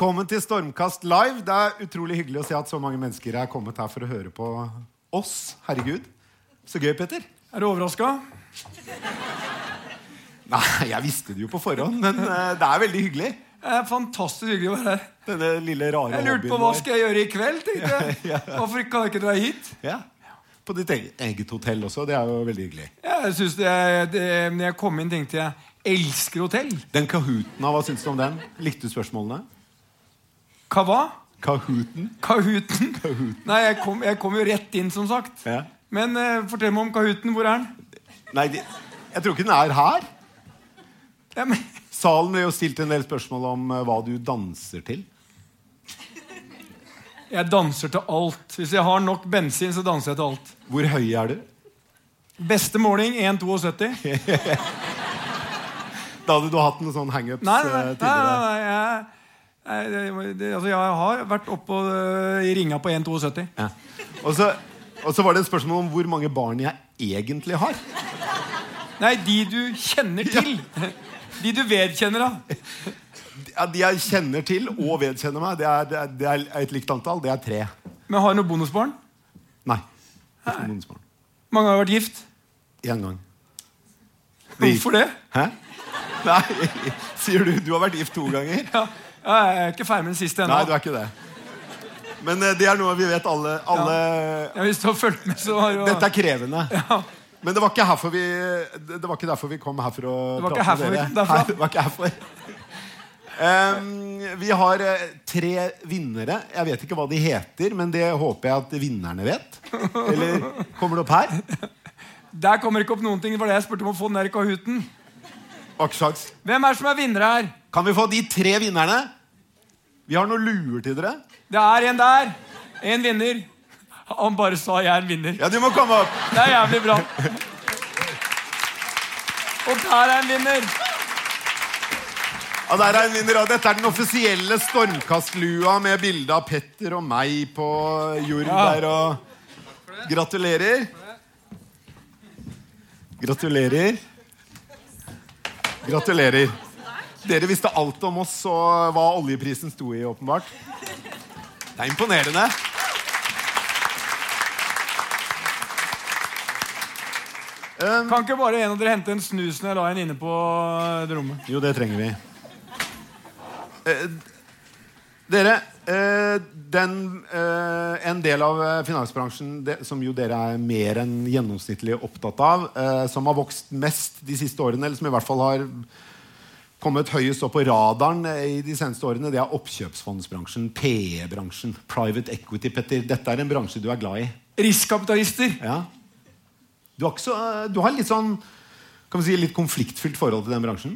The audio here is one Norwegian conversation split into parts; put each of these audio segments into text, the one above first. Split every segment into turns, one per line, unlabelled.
Velkommen til Stormkast live. Det er utrolig hyggelig å se at så mange mennesker er kommet her for å høre på oss. Herregud. Så gøy, Petter.
Er du overraska?
Nei, jeg visste det jo på forhånd, men eh, det er veldig hyggelig.
Det er fantastisk hyggelig å være her.
Denne lille rare
Jeg lurte på hva skal jeg gjøre i kveld. tenkte jeg Hvorfor kan jeg ikke dra hit?
Ja. På ditt eget, eget hotell også. Det er jo veldig hyggelig.
Ja, Jeg synes det, det, når jeg kom inn, tenkte jeg elsker hotell.
Den Kahooten, hva syns du om den? Likte du spørsmålene?
Hva hva?
Kahooten?
Kahooten? Nei, jeg kom, jeg kom jo rett inn, som sagt.
Ja.
Men eh, fortell meg om Kahooten. Hvor er den?
Nei, de, jeg tror ikke den er her.
Ja, men,
Salen ble jo stilt en del spørsmål om eh, hva du danser til.
jeg danser til alt. Hvis jeg har nok bensin, så danser jeg til alt.
Hvor høy er du?
Beste måling 1,72.
Da hadde du hatt noen sånn hangups
Nei, nei,
eh,
nei, nei,
tidligere.
nei, jeg, nei det, det, altså jeg har vært oppå øh, i ringa på 1,72.
Ja. Og, så, og så var det et spørsmål om hvor mange barn jeg egentlig har.
Nei, de du kjenner til. De du vedkjenner av.
Ja, de jeg kjenner til og vedkjenner meg, det er, det er, det er et likt antall. Det er tre.
Men har du noen bonusbarn?
Nei. Ikke Nei. bonusbarn.
Mange har vært gift.
Én gang.
Hvorfor det?
Hæ? Nei, sier du. Du har vært gift to ganger.
Ja, ja, jeg er ikke ferdig med den siste ennå.
Nei, du er ikke det. Men eh, det er noe vi vet alle, alle
Ja, hvis du har fulgt med, så har jo...
Dette er krevende.
ja.
Men det var ikke vi Det var ikke derfor vi kom her for å
Det var ikke
prate med dere. her det var ikke herfor. Um, vi har eh, tre vinnere. Jeg vet ikke hva de heter, men det håper jeg at vinnerne vet. Eller kommer det opp her?
Der kommer ikke opp noen ting. Det var det jeg spurte om å få den der i Kahooten. Hvem er det som er vinnere her?
Kan vi få de tre vinnerne? Vi har noen luer til dere.
Det er en der. En vinner. Han bare sa 'jeg er en vinner'.
Ja, du må komme opp.
Det er jævlig bra. Og der er en vinner.
Ja, der er en vinner. og Dette er den offisielle stormkastlua med bilde av Petter og meg på jord
Ja.
der. Og gratulerer. Gratulerer. Gratulerer. Dere visste alt om oss og hva oljeprisen sto i, åpenbart. Det er imponerende.
Kan ikke bare en av dere hente en snus når jeg la en inne på det rommet?
Jo, det trenger vi. Eh, dere, eh, den, eh, en del av eh, finansbransjen de, som jo dere er mer enn gjennomsnittlig opptatt av, eh, som har vokst mest de siste årene, eller som i hvert fall har kommet høyest opp på radaren eh, i de seneste årene, det er oppkjøpsfondsbransjen, PE-bransjen, private equity, Petter. Dette er en bransje du er glad i.
Riskkapitalister.
Ja. Du har, så, eh, du har litt sånn kan vi si, litt konfliktfylt forhold til den bransjen?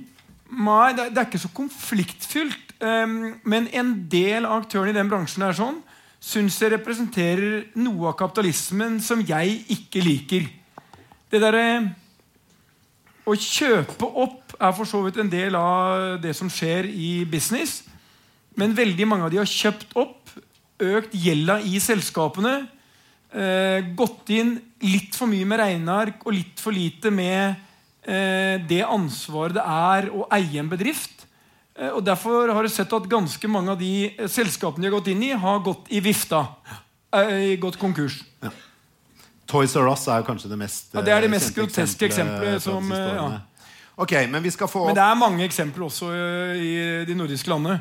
Nei, det, det er ikke så konfliktfylt. ehm, men en del av aktørene i den bransjen er sånn syns jeg representerer noe av kapitalismen som jeg ikke liker. Det derre Å kjøpe opp er for så vidt en del av det som skjer i business. Men veldig mange av de har kjøpt opp, økt gjelda i selskapene, eh, gått inn litt for mye med regneark og litt for lite med eh, det ansvaret det er å eie en bedrift. Eh, og Derfor har du sett at ganske mange av de eh, selskapene de har gått inn i, har gått i vifta. Eh, gått konkurs.
Toys R Us er kanskje det mest
Ja, det er det
eh,
mest groteske
eksempelet
som, ja.
Ok, men vi skal få
Men det er mange eksempler også eh, i de nordiske landene.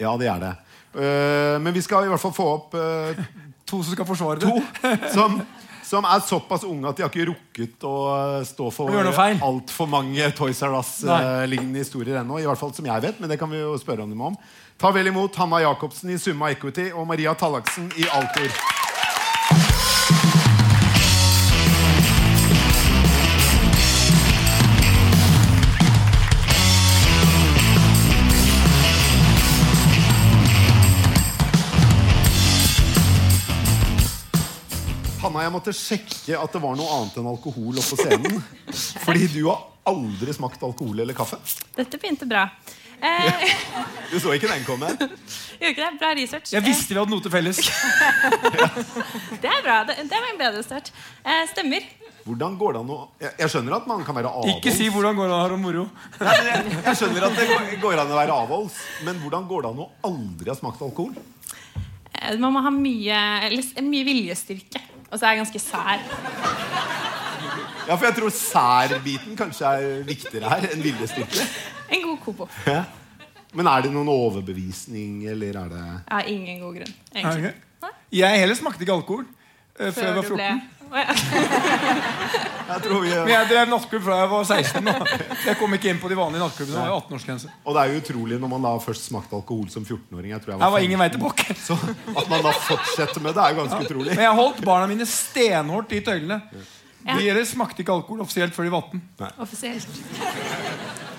Ja, det er det. Eh, men vi skal i hvert fall få opp eh,
To som skal forsvare det.
to som, som er såpass unge at de har ikke rukket å stå for altfor mange Toys R Us-lignende historier ennå. I hvert fall som jeg vet, men det kan vi jo spørre dem om. Ta vel imot Hanna Jacobsen i Summa Equity og Maria Tallaksen i Altor. Hanna, jeg måtte sjekke at det var noe annet enn alkohol oppå scenen. Fordi du har aldri smakt alkohol eller kaffe.
Dette begynte bra. Eh,
Du så ikke den komme?
Gjorde ikke det? Bra research.
Jeg visste vi hadde noe til felles.
Det er bra. Det, det var en bedre start. Eh, stemmer.
Hvordan går det an å Jeg, jeg skjønner at man kan være avholds.
Ikke si hvordan går det an å ha moro.
Nei, jeg, jeg skjønner at det går, an å være avholds, men hvordan går det an å aldri ha smakt alkohol?
Eh, man må ha mye, eller, mye viljestyrke. Og så er jeg ganske sær.
Ja, for jeg tror særbiten kanskje er viktigere her enn viljestyrke.
En god kobo.
Ja. Men er det noen overbevisning, eller er det
Jeg har ingen god grunn. Egentlig.
Okay. Jeg heller smakte ikke alkohol uh, før jeg var
du ble
14.
Jeg tror vi
Men jeg drev nattklubb fra jeg var 16. Da. Jeg kom ikke inn på de vanlige nattklubbene. Det var jo 18-årsgrense.
Og det er jo utrolig når man da først smakte alkohol som 14-åring. Jeg tror jeg
Her var ingen vei tilbake.
Så at man da fortsetter med det, er jo ganske utrolig.
Men jeg holdt barna mine stenhårdt i tøylene.
Ja.
De heller smakte ikke alkohol offisielt før de var 18.
Offisielt.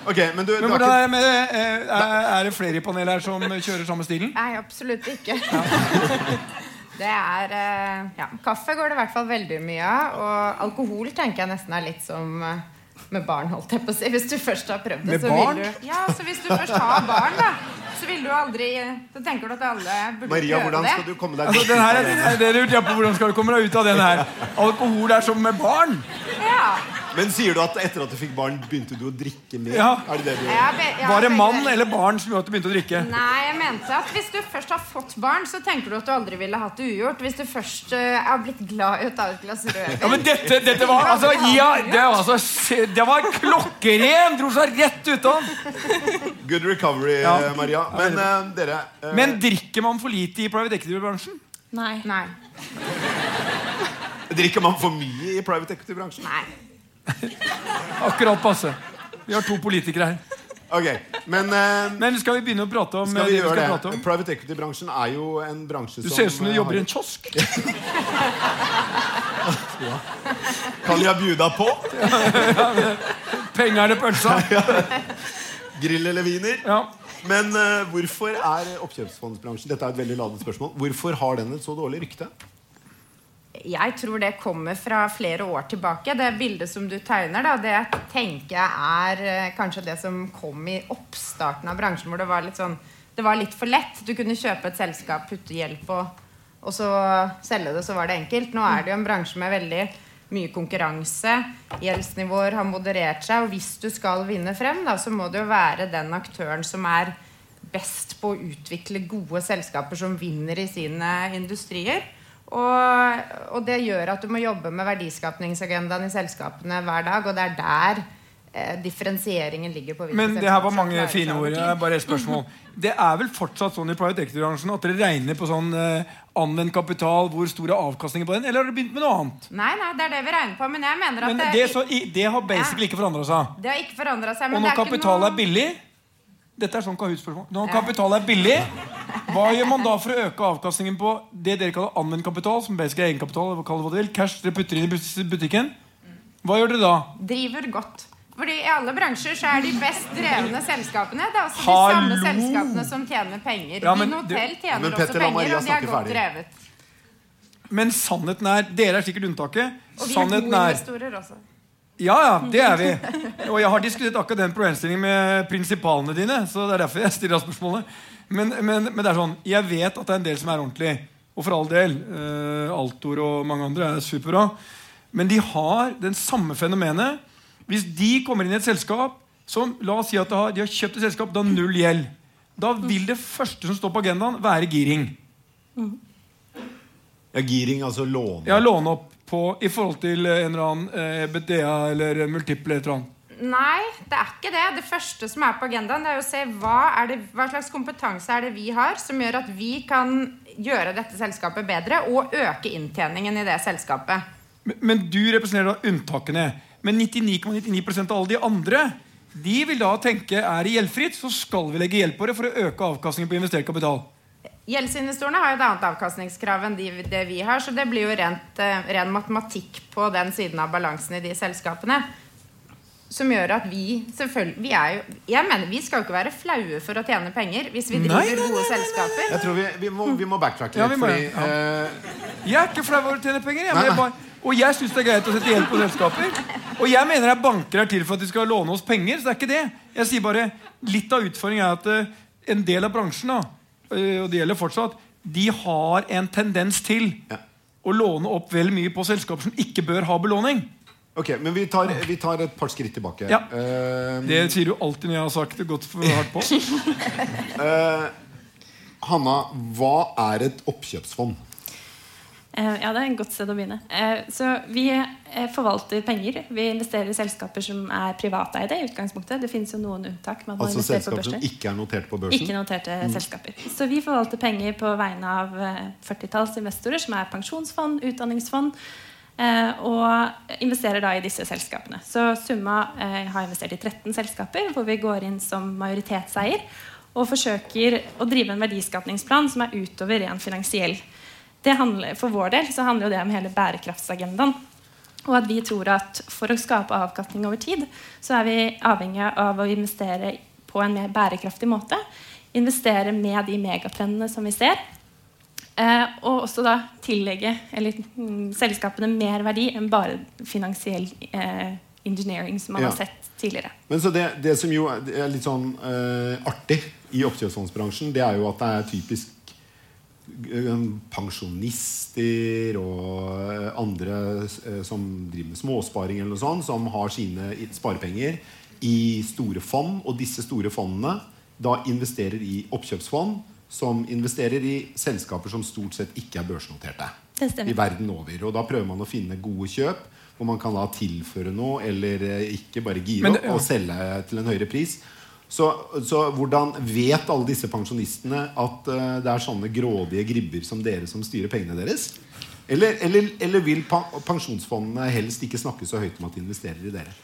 Ok, Men du, du
Men
har
hvordan
ikke
er det, med, eh, er, er det flere i panelet her som kjører samme stilen?
Nei, absolutt ikke. Det er eh, ja, Kaffe går det i hvert fall veldig mye av. Og alkohol tenker jeg nesten er litt som eh, med barn, holdt jeg på å si. Hvis du først har prøvd det,
Med
så
barn?
vil du Ja, så hvis du først har barn, da, så vil du aldri Så tenker du at alle burde
Maria,
prøve
hvordan
det.
skal du komme deg
Altså, den her, er- det jeg på Hvordan skal du komme deg ut av den her? Alkohol er som med barn.
Ja.
Men sier du at etter at du fikk barn, begynte du å drikke mer?
Ja.
Er det det du
er be- ja,
Var det mann eller barn som gjorde at du begynte å drikke?
Nei, jeg mente at hvis du først har fått barn, så tenker du at du aldri ville hatt det ugjort. Hvis du først uh, er blitt glad i å ta et glass rødvin.
Ja, men dette, dette var altså, ja, det, var altså, det var klokkeren! Dro seg rett ut av.
Good recovery,
Ja.
eh, Maria. Men uh, dere uh,
Men drikker man for lite i private equity-bransjen?
Nei.
Nei.
drikker man for mye i private equity-bransjen?
Nei.
Akkurat passe. Vi har to politikere her.
Ok, Men uh,
Men skal vi begynne å prate om
skal
det
vi
skal
det?
prate om?
Private equity-bransjen er jo en bransje
Du ser ut som du
eh,
jobber i en kiosk.
Kan jeg bjuda på?
Penger eller pølsa.
Grill eller wiener?
Ja.
Men uh, hvorfor er oppkjøpsfondsbransjen Dette er et veldig ladet spørsmål Hvorfor har den et så dårlig rykte?
Jeg tror det kommer fra flere år tilbake. Det bildet som du tegner, da, det tenker jeg er eh, kanskje det som kom i oppstarten av bransjen, hvor det var litt sånn Det var litt for lett. Du kunne kjøpe et selskap, putte gjeld på, og så selge det, så var det enkelt. Nå er det jo en bransje med veldig mye konkurranse. Gjeldsnivåer har moderert seg, og hvis du skal vinne frem, da, så må det jo være den aktøren som er best på å utvikle gode selskaper som vinner i sine industrier. Og, og det gjør at du må jobbe med verdiskapningsagendaen i selskapene hver dag, og det er der eh, differensieringen ligger på.
Men det her var mange fine ord. Jeg Bare et spørsmål. Det er vel fortsatt sånn i private equity-bransjen at dere regner på sånn eh, anvendt kapital, hvor store avkastninger på den, eller har dere begynt med noe annet?
Nei, nei, det er det vi regner på, men jeg mener at
Men
det,
det, så, det har basically ikke forandra seg.
det har ikke forandra seg.
Og når
er
kapital
noe...
er billig Dette er sånn Kahoot-spørsmål. Når
Ja.
kapital er billig, hva gjør man da for å øke avkastningen på det dere kaller anvendt kapital, som basic egenkapital, eller kall det hva vil, cash dere putter inn i butikken? Hva gjør dere da?
driver godt. Fordi I alle bransjer så er de best drevne selskapene Det er også de
Hallo!
samme selskapene som tjener penger.
Ja, men
Din hotell tjener
Men
også penger, og de er godt
ferdig.
drevet.
Men sannheten er Dere er sikkert unntaket.
Og vi har
Sannheten
gode
er
investorer også.
Ja, ja, det er vi. Og jeg har diskutert akkurat den problemstillingen med prinsipalene dine. Så det er derfor jeg stiller spørsmålet. Men, men, men det er sånn, jeg vet at det er en del som er ordentlig. Og for all del. Uh, Altor og mange andre er superbra. Men de har den samme fenomenet. Hvis de kommer inn i et selskap som la oss si at de har, de har kjøpt et selskap, har null gjeld, da vil det første som står på agendaen, være giring.
Ja, Giring, altså låne.
Ja, Låne opp på i forhold til en eller annen eh, EBITDA eller multiple et eller annet.
Nei, det er ikke det. Det første som er på agendaen, det er å se hva, er det, hva slags kompetanse er det vi har som gjør at vi kan gjøre dette selskapet bedre og øke inntjeningen i det selskapet.
Men, men du representerer da unntakene. Men 99,99 ,99 av alle de andre De vil da tenke er det gjeldfritt, så skal vi legge gjeld på det for å øke avkastningen på investert kapital.
Gjeldsinvestorene har jo et annet avkastningskrav enn de, det vi har, så det blir jo rent, eh, ren matematikk på den siden av balansen i de selskapene. Som gjør at vi selvfølgelig vi er jo, Jeg mener vi skal jo ikke være flaue for å tjene penger hvis vi driver
nei, nei,
gode
nei, nei.
selskaper.
Jeg tror vi, vi, må, vi må backtracke
Ja,
litt.
vi må
fordi
ja.
uh...
Jeg er ikke flau over å tjene penger. Jeg,
Nei,
men jeg, bare, Og jeg syns det er greit å sette gjeld på selskaper. Og jeg mener at banker er til for at de skal låne oss penger. Så det er ikke det. Jeg sier bare Litt av utfordringen er at uh, en del av bransjen, da, eh, og det gjelder fortsatt, de har en tendens til
Ja.
å låne opp vel mye på selskaper som ikke bør ha belåning.
Ok, Men vi tar, vi tar et par skritt tilbake.
Ja.
Uh,
Det sier du alltid når jeg har sagt det godt for hardt på.
Hanna, hva er et oppkjøpsfond?
Uh, Ja, det er et godt sted å begynne. Eh, Så Vi forvalter penger. Vi investerer i selskaper som er privateide. i utgangspunktet. Det finnes jo noen unntak. Man må
Altså selskaper som ikke er notert på børsen?
Ikke noterte selskaper. Så vi forvalter penger på vegne av eh, 40-talls investorer, som er pensjonsfond, utdanningsfond, og investerer da i disse selskapene. Så Summa eh, har investert i 13 selskaper, hvor vi går inn som majoritetseier og forsøker å drive en verdiskapningsplan som er utover ren finansiell. Handler, for vår del så handler det om hele bærekraftsagendaen. Og at vi tror at for å skape avkastning over tid, så er vi avhengig av å investere på en mer bærekraftig måte. Investere med de megatrendene som vi ser. Eh, og også da tillegge eller, mm, selskapene mer verdi enn bare finansiell eh, engineering, som man
Ja.
har sett tidligere.
Men så det, det som jo er litt sånn eh, artig i oppkjøpsfondsbransjen, det er jo at det er typisk pensjonister og andre som driver med småsparing eller noe sånt, som har sine sparepenger i store fond, og disse store fondene da investerer i oppkjøpsfond som investerer i selskaper som stort sett ikke er børsnoterte.
Det.
I verden over. Og da prøver man å finne gode kjøp hvor man kan da tilføre noe, eller eh, ikke bare gire opp og selge til en høyere pris. Så, så hvordan vet alle disse pensjonistene at uh, det er sånne grådige gribber som dere som styrer pengene deres? Eller, eller, eller vil pensjonsfondene helst ikke snakke så høyt om at de investerer i dere?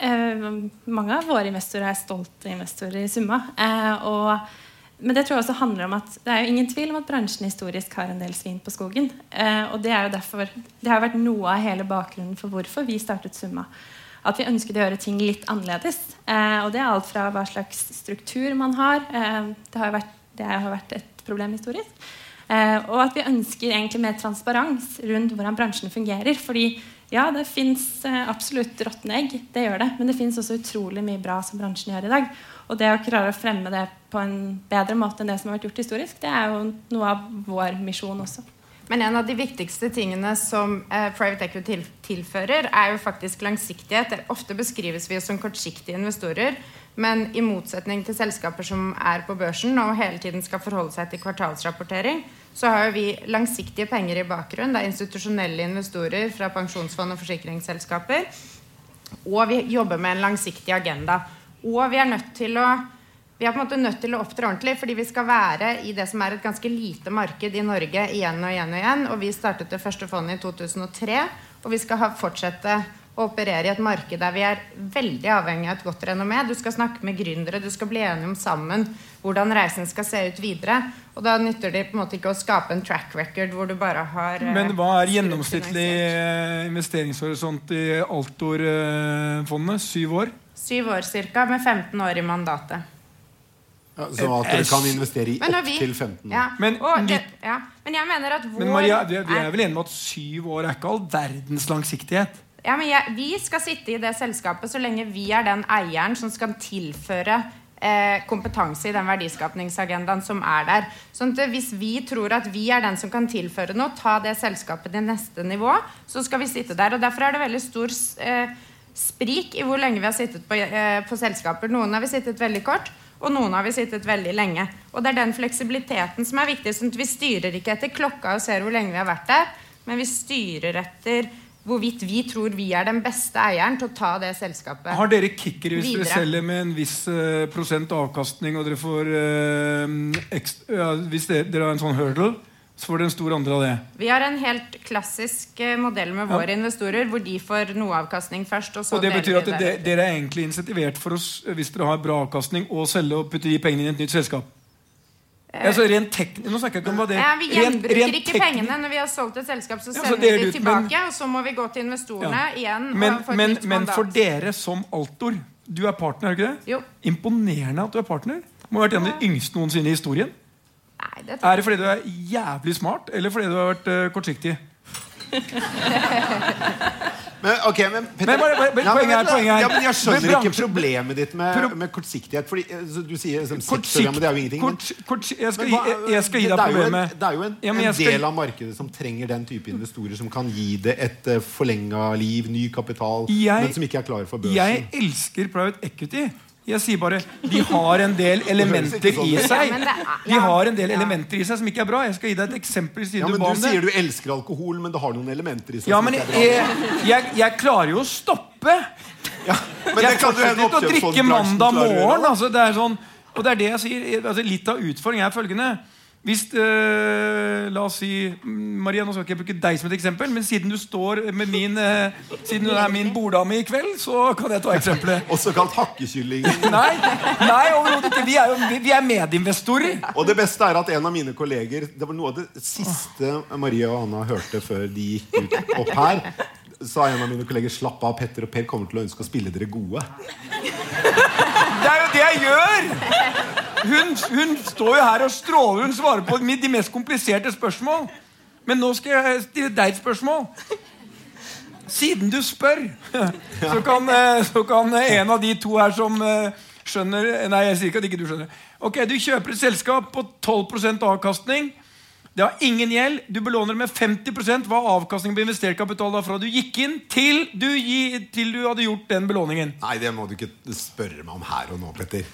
Uh, mange av våre investorer er stolte investorer i Summa. Uh, og, men det tror jeg også handler om at det er jo ingen tvil om at bransjen historisk har en del svin på skogen. Eh, og det er jo derfor Det har vært noe av hele bakgrunnen for hvorfor vi startet Summa. At vi ønsket å gjøre ting litt annerledes. Eh, og det er alt fra hva slags struktur man har. Eh, det, har vært, det har vært et problem historisk. Eh, og at vi ønsker egentlig mer transparens rundt hvordan bransjen fungerer. Fordi ja, det fins eh, absolutt råtne egg, det gjør det. Men det fins også utrolig mye bra som bransjen gjør i dag. Og det å klare å fremme det på en bedre måte enn det som har vært gjort historisk, det er jo noe av vår misjon også.
Men en av de viktigste tingene som eh, private equity til, tilfører, er jo faktisk langsiktighet. Ofte beskrives vi som kortsiktige investorer, men i motsetning til selskaper som er på børsen og hele tiden skal forholde seg til kvartalsrapportering, så har jo vi langsiktige penger i bakgrunnen. Det er institusjonelle investorer fra pensjonsfond og forsikringsselskaper. Og vi jobber med en langsiktig agenda. Og vi er nødt til å vi er på en måte nødt til å opptre ordentlig, fordi vi skal være i det som er et ganske lite marked i Norge igjen og igjen og igjen. Og vi startet det første fondet i 2003, og vi skal fortsette å operere i et marked der vi er veldig avhengig av et godt renommé. Du skal snakke med gründere, du skal bli enige om sammen hvordan reisen skal se ut videre. Og da nytter det på en måte ikke å skape en track record hvor du bare har eh,
Men hva er gjennomsnittlig eh, investeringshorisont i Altor-fondet? Syv år?
Syv år ca. med 15 år i mandatet.
Ja, så at dere kan investere i opptil 15 år.
Ja.
Men
og det, ja. Men jeg mener at vår
Men Maria, vi, vi er
er-
vel enige om at syv år er ikke all verdens langsiktighet?
ja, men jeg, Vi skal sitte i det selskapet så lenge vi er den eieren som skal tilføre eh, kompetanse i den verdiskapningsagendaen som er der. Sånn at Hvis vi tror at vi er den som kan tilføre noe, ta det selskapet til neste nivå, så skal vi sitte der. og Derfor er det veldig stor eh, sprik i hvor lenge vi har sittet på, eh, på selskaper. Noen har vi sittet veldig kort, og noen har vi sittet veldig lenge. Og det er den fleksibiliteten som er viktig. sånn at Vi styrer ikke etter klokka og ser hvor lenge vi har vært der, men vi styrer etter hvorvidt vi tror vi er den beste eieren til å ta det selskapet.
Har dere kicker hvis dere selger med en viss eh, prosent avkastning, og dere får eh, ekstra, ja, Hvis dere, dere har en sånn hurdle, så får dere en stor andel av det.
Vi har en helt klassisk eh, modell med
Ja.
våre investorer, hvor de får noe avkastning først. Og så
Og det betyr at
det
dere er egentlig insentivert for oss hvis dere har bra avkastning, å selge og putte de pengene inn i et nytt selskap. Altså rent teknisk, Nå snakker jeg ikke om hva det
Ja, vi gjenbruker
rent
ikke pengene når vi har solgt et selskap. Så
Ja, så
vi det
men-
tilbake, og så må vi gå til investorene igjen.
Men,
og få
men, men for dere som Altor Du er partner, er du ikke det?
Jo.
Imponerende at du er partner. Du Må ha vært en av de yngste noensinne i historien.
Nei, det
Er det fordi du er jævlig smart, eller fordi du har vært uh, kortsiktig?
Men, ok, men, Petter,
Men bare- bare-
men
poenget er- poenget er-
ja, men Jeg skjønner
Men
ikke problemet ditt med,
Pro-
med kortsiktighet. Fordi, eh, så du sier liksom, kortsikt, men det er jo ingenting.
kort, kort, jeg, skal,
men hva-
jeg, jeg skal gi deg
det er jo en-
problemet.
Det er jo en,
Ja,
en
skal-
del av markedet som trenger den type investorer som kan gi det et uh, forlenga liv, ny kapital,
Jeg-
men som ikke er klar for børsen.
Jeg elsker private equity. Jeg sier bare de har en del elementer
sånn
i seg. De har en del elementer i seg som ikke er bra. Jeg skal gi deg et eksempel. siden
ja,
du
men Du
det.
sier du elsker alkohol, men det har noen elementer i seg.
Ja,
som
men
ikke er bra.
jeg, jeg, jeg klarer jo å stoppe.
ja, men
jeg
kan
fortsetter ikke å drikke mandag morgen. Altså, det er sånn, og det er det jeg sier. Altså, litt av utfordringen er følgende. Hvis, eh, La oss si mm, Maria, nå skal ikke jeg bruke deg som et eksempel, men siden du står med min eh, Siden du er min borddame i kveld, så kan jeg ta eksempelet.
Også kalt hakkekyllingen.
Nei, nei overhodet ikke. Vi er, jo, vi, vi er medinvestorer.
Og det beste er at en av mine kolleger Det var noe av det siste Maria og Anna hørte før de gikk ut opp her. Sa en av mine kolleger Slapp av, Petter og Per kommer til å ønske å spille dere gode.
Det er jo det jeg gjør! Hun, hun står jo her og stråler. Hun svarer på de mest kompliserte spørsmål. Men nå skal jeg stille deg et spørsmål. Siden du spør, så kan, eh, så kan en av de to her som eh, skjønner Nei, jeg sier ikke at ikke du skjønner. Ok, Du kjøper et selskap på 12% avkastning. Det har ingen gjeld. Du belåner med 50 Hva avkastningen på investert kapital da fra du gikk inn til du, gi, til du hadde gjort den belåningen?
Nei, det må du ikke spørre meg om her og nå, Petter.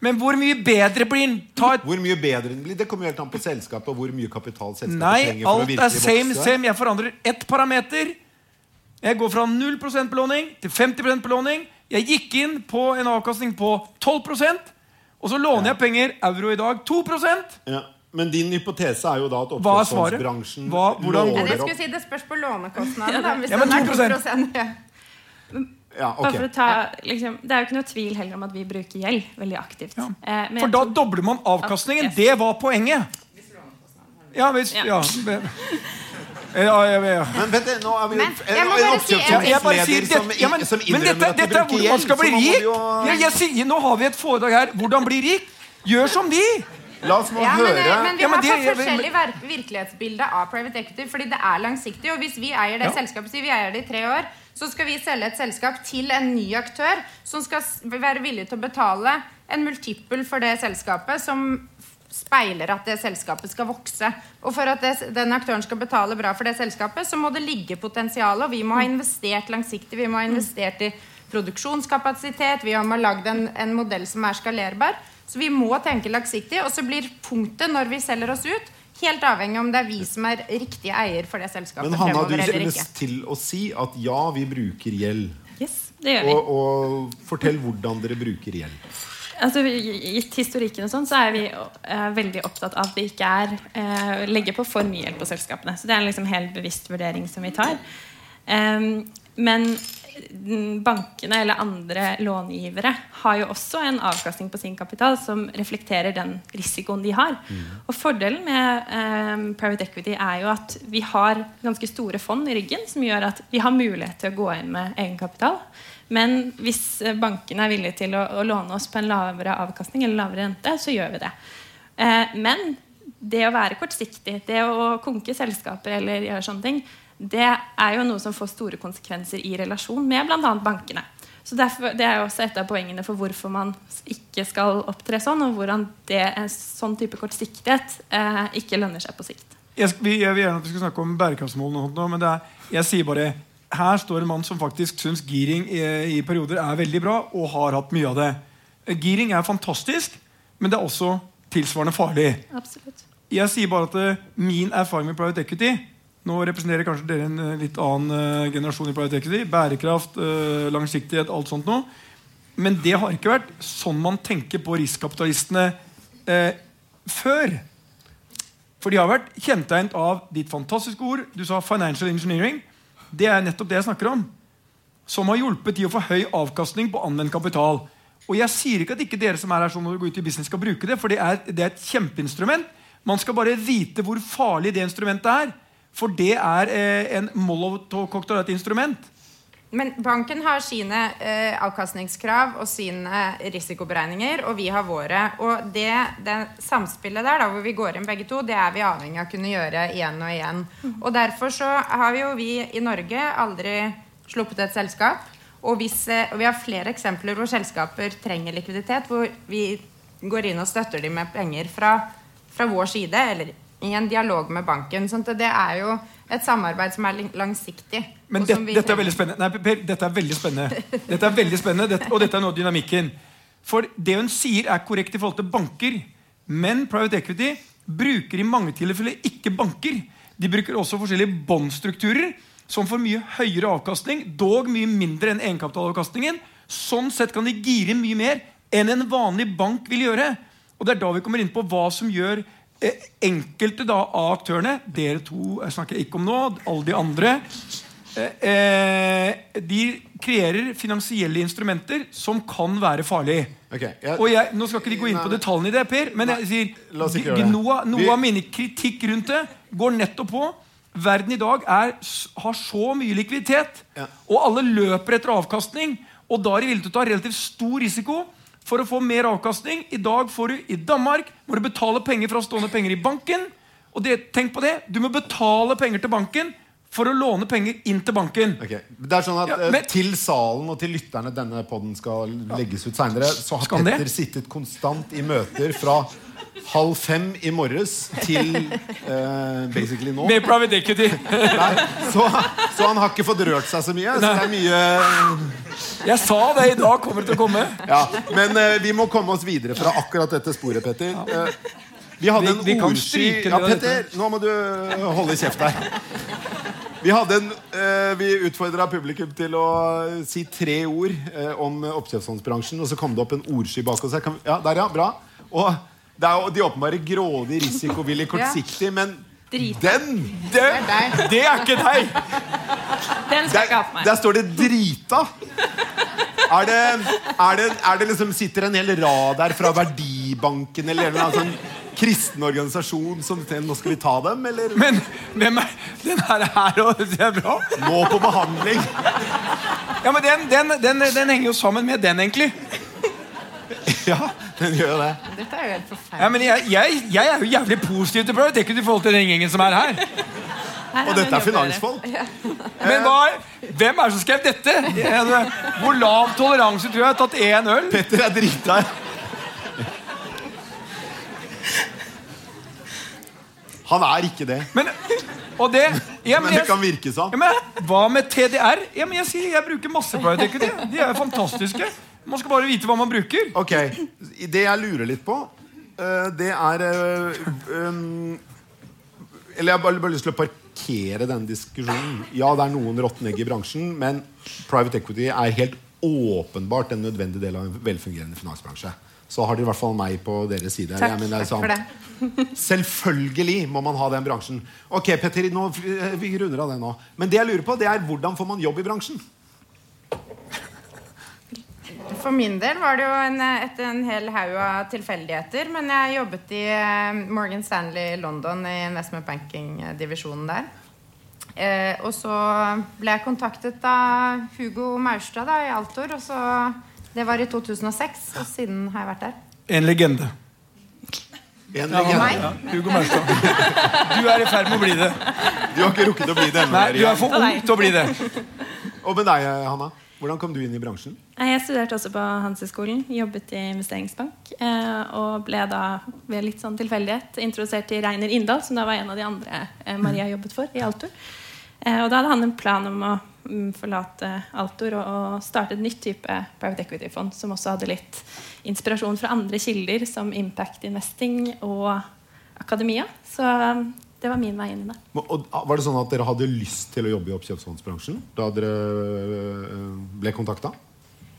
Men hvor mye bedre blir den? Ta et
Hvor mye bedre den blir, Det kommer helt an på selskapet og hvor mye kapital selskapet
Nei,
trenger for å
alt er same,
vokse.
same. Jeg forandrer ett parameter. Jeg går fra 0% belåning til 50% belåning. Jeg gikk inn på en avkastning på 12% og så låner jeg penger, euro i dag, 2%
Ja. Men din hypotese er jo da at
Ja,
låner
det
opp
skulle si det spørs på lånekostnaden. Da, hvis
Ja, men
den er
2%.
2%, ja.
okay. For å ta, liksom, det er jo ikke noe tvil heller om at vi bruker gjeld veldig aktivt.
Ja.
Eh, men
For da
tror-
dobler man avkastningen.
Yes.
Det var poenget. Ja, hvis,
Ja.
ja. Ja, ja, ja.
Men vent, nå er vi jo en
si en
sier
oppkjøpsfondsleder som,
ja, men,
som innrømmer
dette,
at de
dette er
bruker
hvordan man skal bli rik.
jo-
Jeg, jeg sier, nå har vi et foredrag her. Hvordan bli rik? Gjør som de!
La oss nå
Ja,
høre
Men, men vi
Ja, men
har
det-
fått forskjellig virkelighetsbilde av private equity. Fordi det er langsiktig. Og hvis vi eier det
Ja.
selskapet, sier vi eier det i tre år, så skal vi selge et selskap til en ny aktør som skal være villig til å betale en multiple for det selskapet som speiler at det selskapet skal vokse. Og for at det, den aktøren skal betale bra for det selskapet, så må det ligge potensial. Og vi må ha investert langsiktig. Vi må ha investert i produksjonskapasitet. Vi må ha lagd en, en modell som er skalerbar. Så vi må tenke langsiktig. Og så blir punktet når vi selger oss ut, helt avhengig om det er vi som er riktige eier for det selskapet
Men Hanna, du
ikke.
til å si at ja, vi bruker gjeld.
Yes, det gjør vi.
Og, og fortell hvordan dere bruker gjeld.
Altså, gitt historikken og sånn, så er vi eh, veldig opptatt av at vi ikke er eh, legger på for mye gjeld på selskapene. Så det er en liksom helt bevisst vurdering som vi tar. Um, men bankene eller andre långivere har jo også en avkastning på sin kapital som reflekterer den risikoen de har. Og Fordelen med eh, private equity er jo at vi har ganske store fond i ryggen som gjør at vi har mulighet til å gå inn med egenkapital. Men hvis bankene er villige til å, å låne oss på en lavere avkastning eller lavere rente, så gjør vi det. Eh, men det å være kortsiktig, det å konke selskaper eller gjøre sånne ting, det er jo noe som får store konsekvenser i relasjon med bl.a. bankene. Så derfor, Det er jo også et av poengene for hvorfor man ikke skal opptre sånn, og hvordan det, en sånn type kortsiktighet eh, ikke lønner seg på sikt.
jeg, vi, jeg vil gjerne at vi skal snakke om bærekraftsmålene, men det er, jeg sier bare her står en mann som faktisk syns giring i, i perioder er veldig bra, og har hatt mye av det. Eh, Giring er fantastisk, men det er også tilsvarende farlig.
Absolutt.
Jeg sier bare at eh, min erfaring med private equity Nå representerer kanskje dere en eh, litt annen eh, generasjon i private equity. Bærekraft, eh, langsiktighet, alt sånt noe. Men det har ikke vært sånn man tenker på riskkapitalistene eh, før. For de har vært kjennetegnet av ditt fantastiske ord. Du sa 'financial engineering'. Det er nettopp det jeg snakker om. Som har hjulpet de å få høy avkastning på anvendt kapital. Og jeg sier ikke at ikke dere som er her sånn når dere går ut i business skal bruke det, for det er, det er et kjempeinstrument. Man skal bare vite hvor farlig det instrumentet er. For det er eh, en molotov-cocktail, et instrument.
Men banken har sine eh, avkastningskrav og sine risikoberegninger, og vi har våre. Og det, det samspillet der, da, hvor vi går inn begge to, det er vi avhengig av å kunne gjøre igjen og igjen. Og derfor så har vi jo vi i Norge aldri sluppet et selskap. Og, hvis, eh, og vi har flere eksempler hvor selskaper trenger likviditet, hvor vi går inn og støtter dem med penger fra, fra vår side, eller i en dialog med banken. sånn det er jo et samarbeid som er langsiktig.
Men det, dette er veldig spennende. Nei, per, dette er veldig spennende. Dette er veldig spennende, dette, Og dette er noe av dynamikken. For det hun sier, er korrekt i forhold til banker. Men private equity bruker i mange tilfeller ikke banker. De bruker også forskjellige båndstrukturer som får mye høyere avkastning, dog mye mindre enn egenkapitalavkastningen. Sånn sett kan de gire mye mer enn en vanlig bank vil gjøre. Og det er da vi kommer inn på hva som gjør enkelte da, av aktørene Dere to jeg snakker ikke om nå. Alle de andre. Eh, eh, de kreerer finansielle instrumenter som kan være farlige.
Okay, jeg,
og jeg, Nå skal ikke de gå inn på detaljene i det, Per, men jeg sier noe, noe av min kritikk rundt det går nettopp på Verden i dag er, har så mye likviditet, ja. og alle løper etter avkastning. Og da er de villige til å ta relativt stor risiko for å få mer avkastning. I dag får du i Danmark må du betale penger for å stående penger i banken. Og det, tenk på det, Du må betale penger til banken for å låne penger inn til banken.
Okay. Det er sånn at ja, men, Til salen og til lytterne denne poden skal legges ut seinere, så har Petter sittet konstant i møter fra halv fem i morges til uh, basically nå.
Med private equity.
Nei, så, så, han har ikke fått rørt seg så mye. Så det er mye
Jeg sa det! I dag kommer det til å komme.
Ja, Men uh, vi må komme oss videre fra akkurat dette sporet, Petter. Uh, vi hadde en ordsky Ja, Petter, nå må du holde kjeft her. Vi, en, uh, vi utfordra publikum til å si tre ord om oppkjøpsfondsbransjen. Og så kom det opp en ordsky bak oss. Ja, der, ja, bra. Og det er jo de åpenbare grådig, risikovillig, kortsiktig, men
Drita.
den, den det er ikke deg!
Den skal ikke ha på meg.
Der står det 'drita'. Er det, er det, er det liksom Sitter en hel rad der fra Verdibanken eller en sånn kristen organisasjon som Nå skal vi ta dem, eller?
Men hvem er den her, her og, det er bra?
Nå på behandling.
Ja, men den, den, den, den henger jo sammen med den, egentlig.
Ja, den gjør det.
Dette er jo helt forferdelig.
Ja, men jeg, jeg, jeg, er jo jævlig positiv til Pride Equity i forhold til den gjengen som er her.
Og dette er finansfolk. Ja.
Men hva, hvem er det som skrev dette? Hvor lav toleranse tror jeg har tatt én øl?
Petter er drita. Han er ikke det.
Men, og det,
ja, men, men det kan virke sånn.
Ja, men, hva med TDR? Ja, men jeg sier jeg bruker masse Pride Equity. De er fantastiske. Man skal bare vite hva man bruker.
Ok, Det jeg lurer litt på, uh, det er uh, um, Eller jeg har bare, bare lyst til å parkere denne diskusjonen. Ja, det er noen råtne egg i bransjen, men private equity er helt åpenbart en nødvendig del av en velfungerende finansbransje. Så har dere i hvert fall meg på deres side.
Takk, mener, takk for
det. Selvfølgelig må man ha den bransjen. Ok, Petter, nå, vi runder av det nå. Men det jeg lurer på, det er hvordan får man jobb i bransjen?
For min del var det jo en, etter en hel haug av tilfeldigheter. Men jeg jobbet i eh, Morgan Stanley i London i investment banking-divisjonen der. Eh, og så ble jeg kontaktet av Hugo Maurstad da, i Altor. Og så, det var i 2006, og siden har jeg vært der.
En legende.
En legende.
Ja, Hugo Maurstad. Du er i ferd med å bli det.
Du har ikke rukket å bli det
ennå. Du er for ung til å bli det.
Og med deg, Hanna? Hvordan kom du inn i bransjen?
Jeg studerte også på Hanseskolen. Jobbet i investeringsbank. Eh, og ble da ved litt sånn tilfeldighet introdusert til Reiner Inndal, som da var en av de andre eh, Maria jobbet for i Altor. Eh, og da hadde han en plan om å mm, forlate Altor og, og starte et nytt type private equity-fond, som også hadde litt inspirasjon fra andre kilder, som Impact Investing og akademia. Så det var min vei inn i det.
Og var det sånn at dere hadde lyst til å jobbe i oppkjøpsfondsbransjen da dere øh, ble kontakta?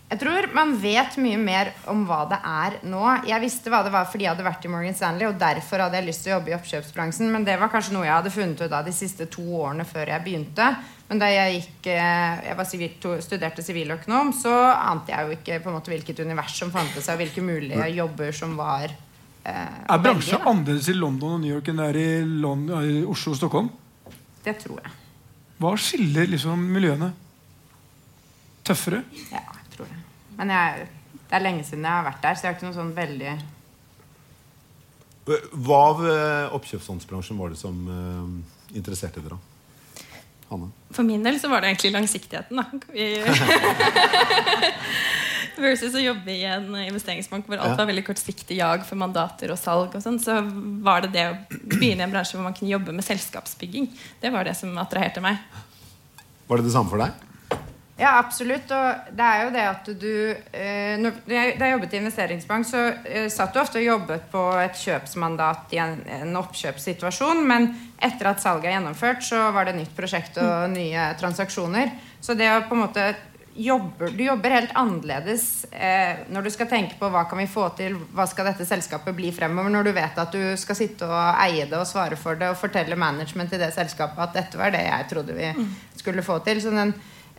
Jeg tror man vet mye mer om hva det er nå. Jeg visste hva det var fordi jeg hadde vært i Morgan Stanley, og derfor hadde jeg lyst til å jobbe i oppkjøpsbransjen. Men det var kanskje noe jeg hadde funnet ut av de siste to årene før jeg begynte. Men da jeg, gikk, øh, jeg civil, studerte siviløkonom, så ante jeg jo ikke på en måte hvilket univers som fantes, og hvilke mulige jobber som var
Eh, er bransjen annerledes i London og New York enn det er i, London, i Oslo og Stockholm?
Det tror jeg.
Hva skiller liksom miljøene? Tøffere?
Ja, jeg tror det. Men jeg, det er lenge siden jeg har vært der, så jeg har ikke noe sånn veldig
Hva av eh, oppkjøpsfondsbransjen var det som eh, interesserte dere? Hanne?
For min del så var det egentlig langsiktigheten. da Vi- Versus å jobbe i en investeringsbank hvor alt
Ja.
var veldig kortsiktig jag for mandater og salg. og sånn, Så var det det å begynne i en bransje hvor man kunne jobbe med selskapsbygging. Det var det som attraherte meg.
Var det det samme for deg?
Ja, absolutt. Og det er jo det at du eh, når, da jeg da jeg jobbet i investeringsbank, så eh, satt du ofte og jobbet på et kjøpsmandat i en, en oppkjøpssituasjon. Men etter at salget er gjennomført, så var det nytt prosjekt og nye transaksjoner. Så det å på en måte jobber, Du jobber helt annerledes eh, når du skal tenke på hva kan vi få til, hva skal dette selskapet bli fremover, når du vet at du skal sitte og eie det og svare for det og fortelle management i det selskapet at dette var det jeg trodde vi skulle få til. Så den,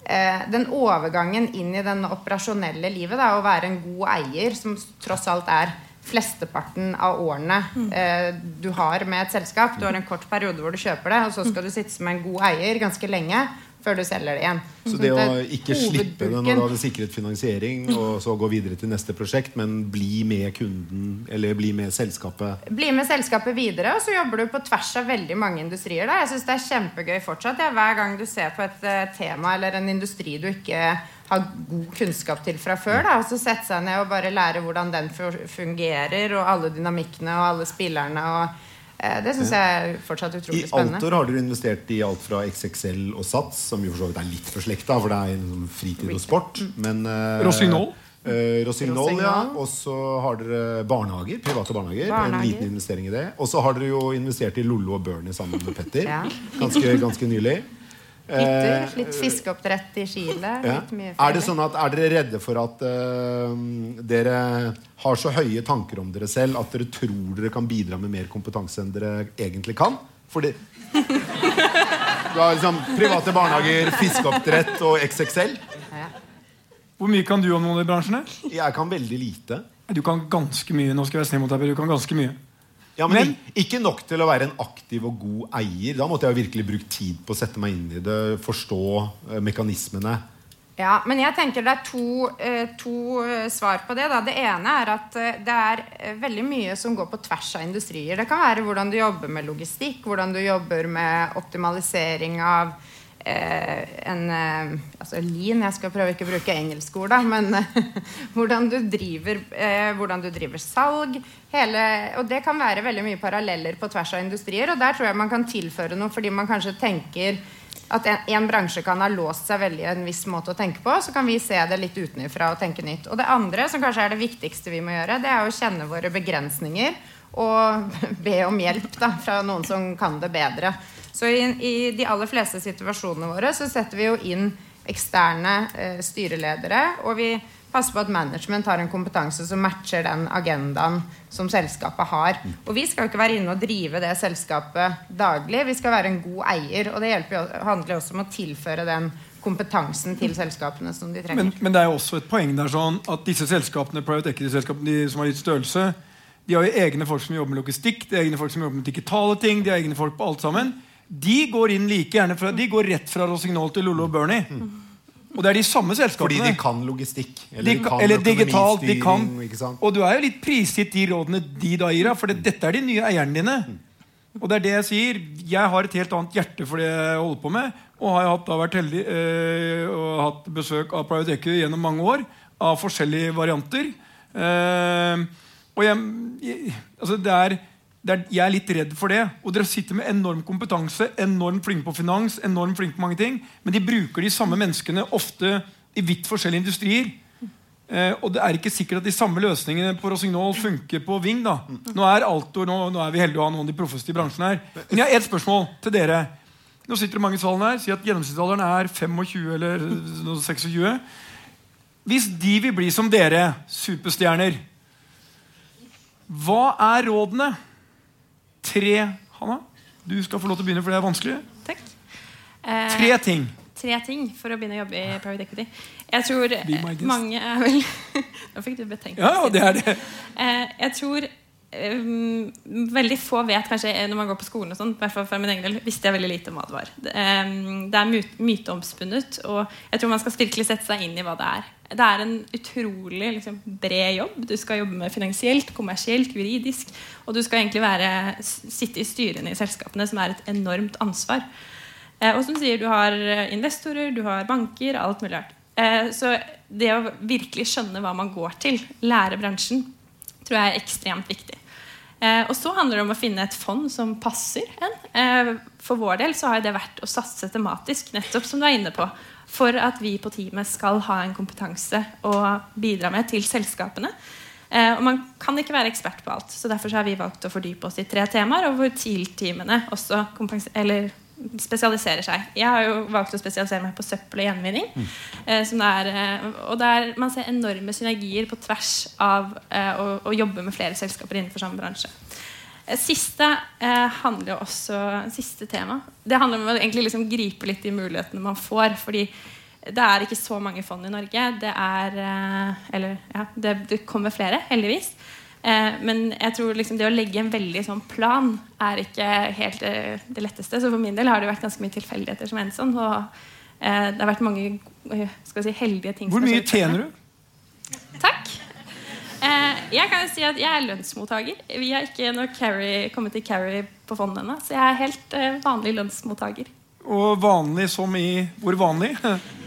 eh, den overgangen inn i den operasjonelle livet, da, å være en god eier, som tross alt er flesteparten av årene eh, du har med et selskap. Du har en kort periode hvor du kjøper det, og så skal du sitte som en god eier ganske lenge før du selger det igjen.
Så det å ikke slippe det når du hadde sikret finansiering, og så gå videre til neste prosjekt, men bli med kunden, eller bli med selskapet
Bli med selskapet videre, og så jobber du på tvers av veldig mange industrier. Da. Jeg synes det er kjempegøy fortsatt. Ja, hver gang du ser på et eh, tema eller en industri du ikke har god kunnskap til fra før, da, og så sette seg ned og bare lære hvordan den fungerer, og alle dynamikkene og alle spillerne. og Det syns jeg er fortsatt utrolig spennende.
I Altor har dere investert i alt fra XXL og Sats, som jo for så vidt er litt for slekta, for det er liksom fritid og sport. Men uh,
Rossignol?
Uh, Rossignol, ja. Og så har dere barnehager. Private barnehager. En liten investering i det. Og så har dere jo investert i Lollo og Bernie sammen med Petter.
Ja.
Ganske, ganske nylig.
Hytter,
Eh,
litt fiskeoppdrett i Chile.
ja.
Litt mye
Er det sånn at er dere redde for at uh, dere har så høye tanker om dere selv at dere tror dere kan bidra med mer kompetanse enn dere egentlig kan? Fordi Du har liksom private barnehager, fiskeoppdrett og XXL.
Hvor mye kan du om noen i bransjen?
Jeg kan veldig lite.
Du kan ganske mye. Nå skal jeg være snill mot deg, men du kan ganske mye.
Ja, men,
Men-
Ikke nok til å være en aktiv og god eier. Da måtte jeg jo virkelig brukt tid på å sette meg inn i det, forstå uh, mekanismene.
Ja, men jeg tenker det er to, uh, to eh, svar på det. Da. Det ene er at det er veldig mye som går på tvers av industrier. Det kan være hvordan du jobber med logistikk, hvordan du jobber med optimalisering av en eh, altså lean, jeg skal prøve ikke å bruke engelske ord, da, men eh, hvordan, du driver, eh, hvordan du driver salg. Hele, og det kan være veldig mye paralleller på tvers av industrier. Og der tror jeg man kan tilføre noe fordi man kanskje tenker at en, en bransje kan ha låst seg veldig en viss måte å tenke på, så kan vi se det litt utenfra og tenke nytt. Og det andre, som kanskje er det viktigste vi må gjøre, det er å kjenne våre begrensninger og be om hjelp da, fra noen som kan det bedre. Så i, i de aller fleste situasjonene våre så setter vi jo inn eksterne eh, styreledere, og vi passer på at management har en kompetanse som matcher den agendaen som selskapet har. Og vi skal jo ikke være inne og drive det selskapet daglig. Vi skal være en god eier, og det jo, handler også om å tilføre den kompetansen til selskapene som de trenger.
Men, men det er jo også et poeng der sånn at disse selskapene private equity-selskapene som har litt størrelse, de har jo egne folk som jobber med logistikk, de har egne folk som jobber med digitale ting. de har egne folk på alt sammen. De går inn like gjerne fra, de går rett fra Rossignol til Lollo og Bernie. Og det er de samme selskapene.
Fordi de kan logistikk.
De
Eller,
kan, eller digitalt. De kan, og du er jo litt prisgitt de rådene de da gir deg, for det, dette er de nye eierne dine. Og det er det jeg sier. Jeg har et helt annet hjerte for det jeg holder på med. Og har hatt, da vært heldig øh, og hatt besøk av Private Equity gjennom mange år. Av forskjellige varianter. Uh, og jeg, jeg, altså det er, er, jeg er litt redd for det. Og dere sitter med enorm kompetanse, enormt flinke på finans, enormt flinke på mange ting. Men de bruker de samme menneskene ofte i vidt forskjellige industrier. Eh, og det er ikke sikkert at de samme løsningene på Rossignol funker på Ving. da Nå er Altor, nå, nå er vi heldige å ha noen av de proffeste i bransjen her. Men jeg har ett spørsmål til dere. Nå sitter det mange i salen her. Si at gjennomsnittsalderen er 25 eller 26. Hvis de vil bli som dere, superstjerner, hva er rådene? Tre Hanna, du skal få lov til å begynne, for det er vanskelig.
Takk. Eh,
Tre ting.
tre ting for å begynne å jobbe i private equity. Jeg tror mange er vel Nå fikk du betenkt.
Ja, det er det.
Eh, jeg tror veldig få vet kanskje når man går på skolen og sånn, hvert fall for min egen del, visste jeg veldig lite om hva det var. Det, det er myteomspunnet, og jeg tror man skal virkelig sette seg inn i hva det er. Det er en utrolig liksom, bred jobb. Du skal jobbe med finansielt, kommersielt, juridisk. Og du skal egentlig være, sitte i styrene i selskapene, som er et enormt ansvar. Eh, og som sier, du har investorer, du har banker, alt mulig rart. Eh, så det å virkelig skjønne hva man går til, lære bransjen, tror jeg er ekstremt viktig. Eh, og så handler det om å finne et fond som passer en. Eh, for vår del så har det vært å satse tematisk, nettopp som du er inne på, for at vi på teamet skal ha en kompetanse å bidra med til selskapene. Eh, og man kan ikke være ekspert på alt, så derfor har vi valgt å fordype oss i tre temaer, og hvor TIL-teamene også spesialiserer seg. Jeg har jo valgt å spesialisere meg på søppel og gjenvinning. Mm. Eh, er, eh, og der man ser enorme synergier på tvers av eh, å, å, jobbe med flere selskaper innenfor samme bransje. Siste eh, handler jo også Siste tema. Det handler om å egentlig liksom gripe litt i mulighetene man får. fordi det er ikke så mange fond i Norge. Det er Eller ja, det, det kommer flere, heldigvis. Eh, men jeg tror liksom det å legge en veldig sånn plan er ikke helt eh, det letteste. Så for min del har det vært ganske mye tilfeldigheter som endte sånn. Og eh, det har vært mange si, heldige ting.
Hvor mye tjener du?
Takk. Eh, jeg kan jo si at jeg er lønnsmottaker. Vi har ikke carry, kommet til carry på fondet ennå. Så jeg er helt vanlig lønnsmottaker.
Og vanlig som i Hvor vanlig?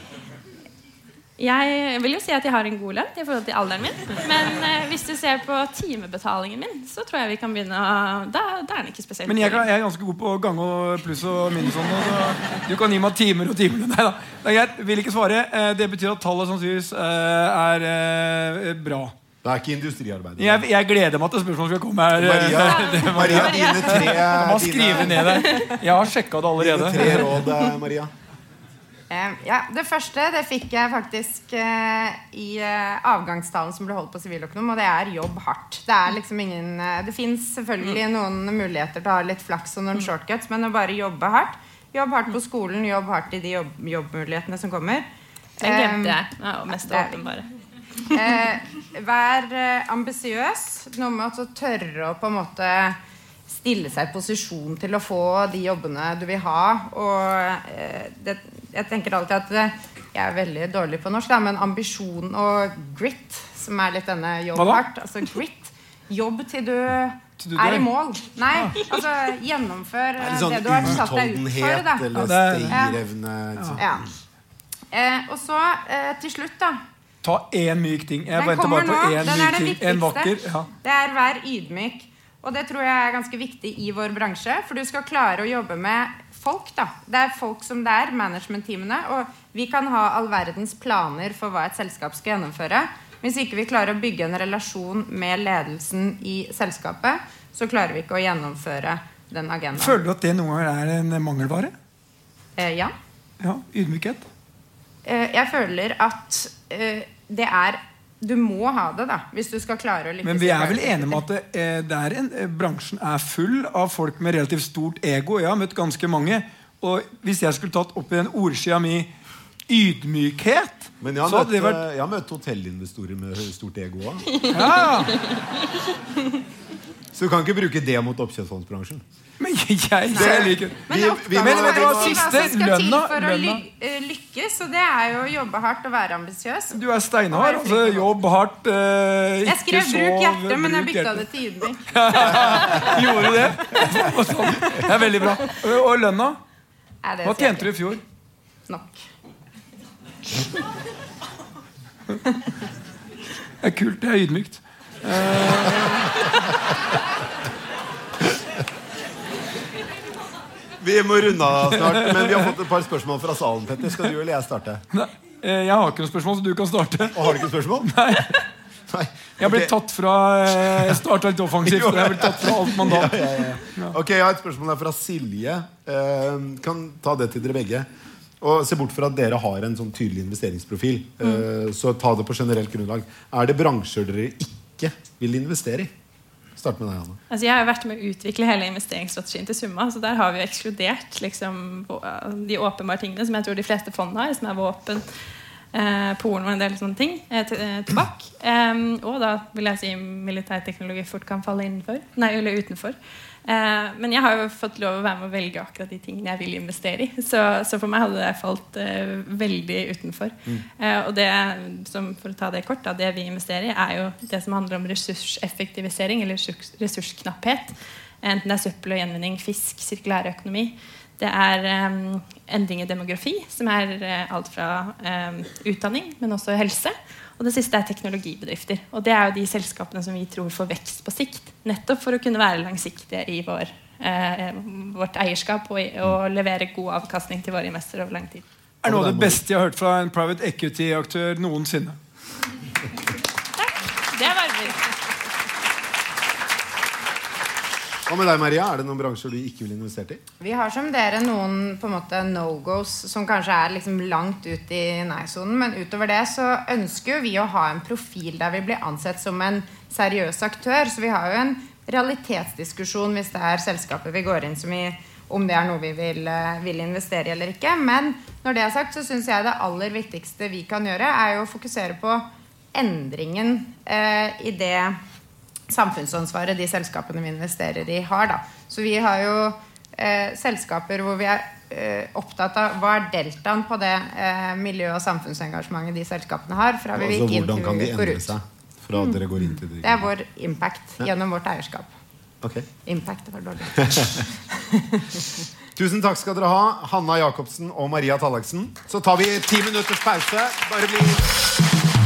Jeg vil jo si at jeg har en god lønn i forhold til alderen min. Men eh, hvis du ser på timebetalingen min, så tror jeg vi kan begynne å Da, da er den ikke spesielt
Men jeg, kan, jeg, er ganske god på gang og pluss og minus. Og så du kan gi meg timer og timer. Nei da. Jeg vil ikke svare. Eh, det betyr at tallet sannsynligvis eh, er eh, bra.
Det er ikke industriarbeider.
Jeg, jeg, gleder meg til spørsmålet skal komme her.
Maria, Maria dine tre
ned det? Jeg har sjekka det allerede.
Dine tre råd, Maria.
Ja, Det første det fikk jeg faktisk eh, i uh, avgangstalen som ble holdt på Siviløkonom, og det er jobb hardt. Det er liksom ingen uh, Det fins selvfølgelig mm. noen muligheter til å ha litt flaks og noen mm. shortcuts, men å bare jobbe hardt Jobb hardt på skolen, jobb hardt i de jobb jobbmulighetene som kommer.
Den glemte jeg. Ja, mest åpenbare.
vær ambisiøs. Noe med å tørre å på en måte stille seg i posisjon til å få de jobbene du vil ha. Og eh, det, jeg tenker alltid at eh, jeg er veldig dårlig på norsk, da, men ambisjon og grit, som er litt denne jobb hardt Altså grit. Jobb til du er i mål. Nei, altså gjennomfør det,
sånn
det du har satt deg ut for. Da.
Eller stayerevne.
Ja. Eh, og så eh, til slutt, da.
Ta én myk ting. Jeg venter bare på én myk ting. En vakker. Ja.
Det er vær ydmyk. Og det tror jeg er ganske viktig i vår bransje. For du skal klare å jobbe med folk. da. Det er folk som det er, management-teamene. Og vi kan ha all verdens planer for hva et selskap skal gjennomføre. Hvis ikke vi klarer å bygge en relasjon med ledelsen i selskapet, så klarer vi ikke å gjennomføre den agendaen.
Føler du at det noen ganger er en mangelvare?
Eh, ja.
ja. Ydmykhet?
Eh, jeg føler at eh, det er du må ha det da, hvis du skal klare å lykkes.
Men vi er vel enige om at eh, er en, eh, bransjen er full av folk med relativt stort ego. Jeg har møtt ganske mange. Og hvis jeg skulle tatt opp i den ordskia mi ydmykhet
Men jeg har, møtt, vært... Eh, jeg har møtt hotellinvestorer med stort ego òg.
Ja.
Så du kan ikke bruke det mot oppkjøpsfondsbransjen?
Men jeg, jeg liker
Men, vi, vi, men, men, det var siste lønna. For å ly eh, lykkes, og det er jo å jobbe hardt og være ambisiøs.
Du er steinhard. Altså, jobb hardt. Uh,
jeg skrev 'bruk hjerte', men jeg bytta det til ydmyk.
Gjorde du det? Det er veldig bra. Og lønna? Hva tjente du i fjor?
Nok.
Det er kult. Det er ydmykt. Uh,
Vi må runde av snart, men vi har fått et par spørsmål fra salen. Petter. Skal du eller jeg starte?
Nei, eh, jeg har ikke noe spørsmål, så du kan starte.
Og har du ikke spørsmål?
Nei. Nei. Jeg ble okay. tatt fra eh, Jeg starta litt offensivt. Jeg ble tatt fra alt mandat. Ja, ja,
ja. Ok, Jeg har et spørsmål her fra Silje. Eh, kan ta det til dere begge. Og Se bort fra at dere har en sånn tydelig investeringsprofil. Mm. Eh, så ta det på generelt grunnlag. Er det bransjer dere ikke vil investere i? Start med deg, Anna.
Altså, jeg har vært med å utvikle hele investeringsstrategien til Summa. så Der har vi jo ekskludert liksom, de åpenbare tingene som jeg tror de fleste fond har, som er våpen, eh, porno og en del sånne ting. Eh, tobakk. eh, og da vil jeg si militærteknologi fort kan falle innenfor. Nei, eller utenfor. Eh, men jeg har jo fått lov å være med å velge akkurat de tingene jeg vil investere i. Så, så for meg hadde det falt eh, veldig utenfor. Eh, og det som, for å ta det kort, da, det vi investerer i, er jo det som handler om ressurseffektivisering eller ressurs- ressursknapphet. Enten det er søppel og gjenvinning, fisk, sirkulær økonomi. Det er em, endring i demografi, som er eh, alt fra em, utdanning, men også helse. Og det siste er teknologibedrifter. Og det er jo de selskapene som vi tror får vekst på sikt. Nettopp for å kunne være langsiktige i vår, eh, vårt eierskap og, og levere god avkastning til våre investorer over lang tid.
er noe av det beste jeg har hørt fra en private equity-aktør noensinne. Takk.
Det var
Hva med deg, Maria? Er det noen bransjer du ikke ville investert i?
Vi har som dere noen på en måte no-goes som kanskje er liksom langt ut i nei-sonen. Men utover det så ønsker jo vi å ha en profil der vi blir ansett som en seriøs aktør. Så vi har jo en realitetsdiskusjon hvis det er selskapet vi går inn som i om det er noe vi vil, eh, vil investere i eller ikke. Men når det er sagt, så syns jeg det aller viktigste vi kan gjøre, er jo å fokusere på endringen eh, i det samfunnsansvaret de selskapene vi investerer i, har. Da. Så vi har jo eh, selskaper hvor vi er eh, opptatt av hva er deltaen på det eh, miljø- og samfunnsengasjementet de selskapene har. Fra vi
Altså,
gikk inn til
kan
vi går ut.
fra mm. dere går inn til
Det er vår impact gjennom vårt eierskap.
Okay.
Impact var dårlig.
Tusen takk skal dere ha, Hanna Jacobsen og Maria Tallaksen. Så tar vi ti minutters pause. Bare bli